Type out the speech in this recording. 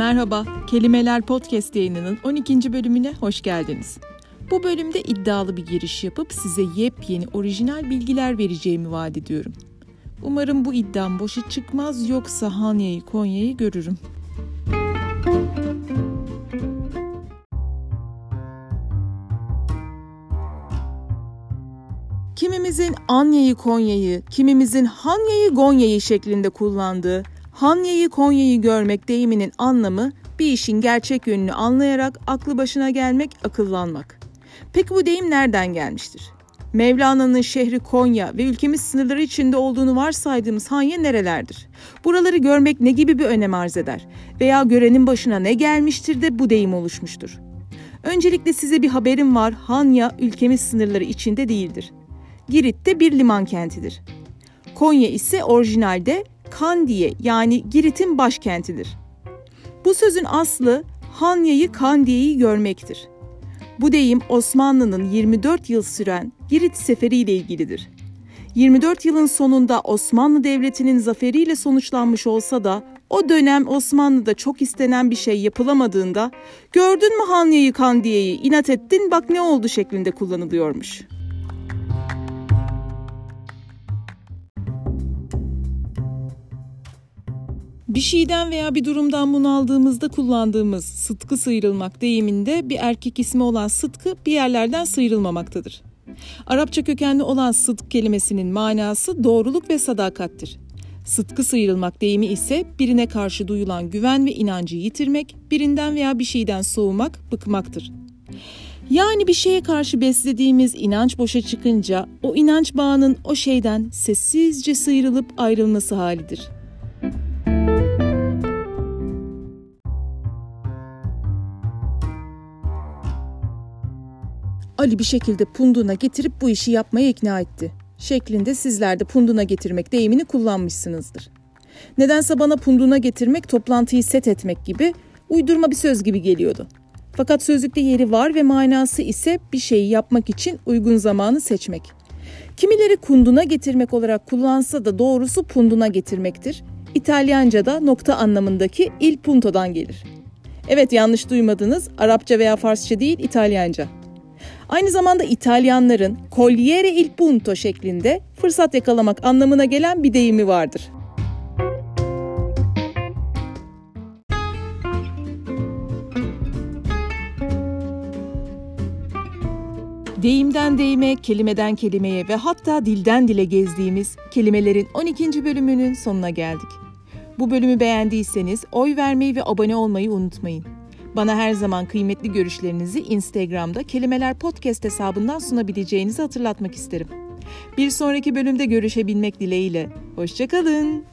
Merhaba, Kelimeler Podcast yayınının 12. bölümüne hoş geldiniz. Bu bölümde iddialı bir giriş yapıp size yepyeni orijinal bilgiler vereceğimi vaat ediyorum. Umarım bu iddiam boşa çıkmaz yoksa Hanya'yı Konya'yı görürüm. Kimimizin Anya'yı Konya'yı, kimimizin Hanya'yı Gonya'yı şeklinde kullandığı Hanya'yı Konya'yı görmek deyiminin anlamı bir işin gerçek yönünü anlayarak aklı başına gelmek, akıllanmak. Peki bu deyim nereden gelmiştir? Mevlana'nın şehri Konya ve ülkemiz sınırları içinde olduğunu varsaydığımız Hanya nerelerdir? Buraları görmek ne gibi bir önem arz eder? Veya görenin başına ne gelmiştir de bu deyim oluşmuştur? Öncelikle size bir haberim var. Hanya ülkemiz sınırları içinde değildir. Girit'te bir liman kentidir. Konya ise orijinalde Kandiye yani Girit'in başkentidir. Bu sözün aslı Hanya'yı Kandiye'yi görmektir. Bu deyim Osmanlı'nın 24 yıl süren Girit Seferi ile ilgilidir. 24 yılın sonunda Osmanlı Devleti'nin zaferiyle sonuçlanmış olsa da o dönem Osmanlı'da çok istenen bir şey yapılamadığında gördün mü Hanya'yı Kandiye'yi inat ettin bak ne oldu şeklinde kullanılıyormuş. Bir şeyden veya bir durumdan bunaldığımızda kullandığımız sıtkı sıyrılmak deyiminde bir erkek ismi olan sıtkı bir yerlerden sıyrılmamaktadır. Arapça kökenli olan sıdk kelimesinin manası doğruluk ve sadakattir. Sıtkı sıyrılmak deyimi ise birine karşı duyulan güven ve inancı yitirmek, birinden veya bir şeyden soğumak, bıkmaktır. Yani bir şeye karşı beslediğimiz inanç boşa çıkınca o inanç bağının o şeyden sessizce sıyrılıp ayrılması halidir.'' Ali bir şekilde punduna getirip bu işi yapmaya ikna etti. Şeklinde sizler de punduna getirmek deyimini kullanmışsınızdır. Nedense bana punduna getirmek toplantıyı set etmek gibi uydurma bir söz gibi geliyordu. Fakat sözlükte yeri var ve manası ise bir şeyi yapmak için uygun zamanı seçmek. Kimileri kunduna getirmek olarak kullansa da doğrusu punduna getirmektir. İtalyanca'da nokta anlamındaki il punto'dan gelir. Evet yanlış duymadınız. Arapça veya Farsça değil İtalyanca. Aynı zamanda İtalyanların cogliere il punto şeklinde fırsat yakalamak anlamına gelen bir deyimi vardır. Deyimden deyime, kelimeden kelimeye ve hatta dilden dile gezdiğimiz kelimelerin 12. bölümünün sonuna geldik. Bu bölümü beğendiyseniz oy vermeyi ve abone olmayı unutmayın. Bana her zaman kıymetli görüşlerinizi Instagram'da Kelimeler Podcast hesabından sunabileceğinizi hatırlatmak isterim. Bir sonraki bölümde görüşebilmek dileğiyle. Hoşçakalın.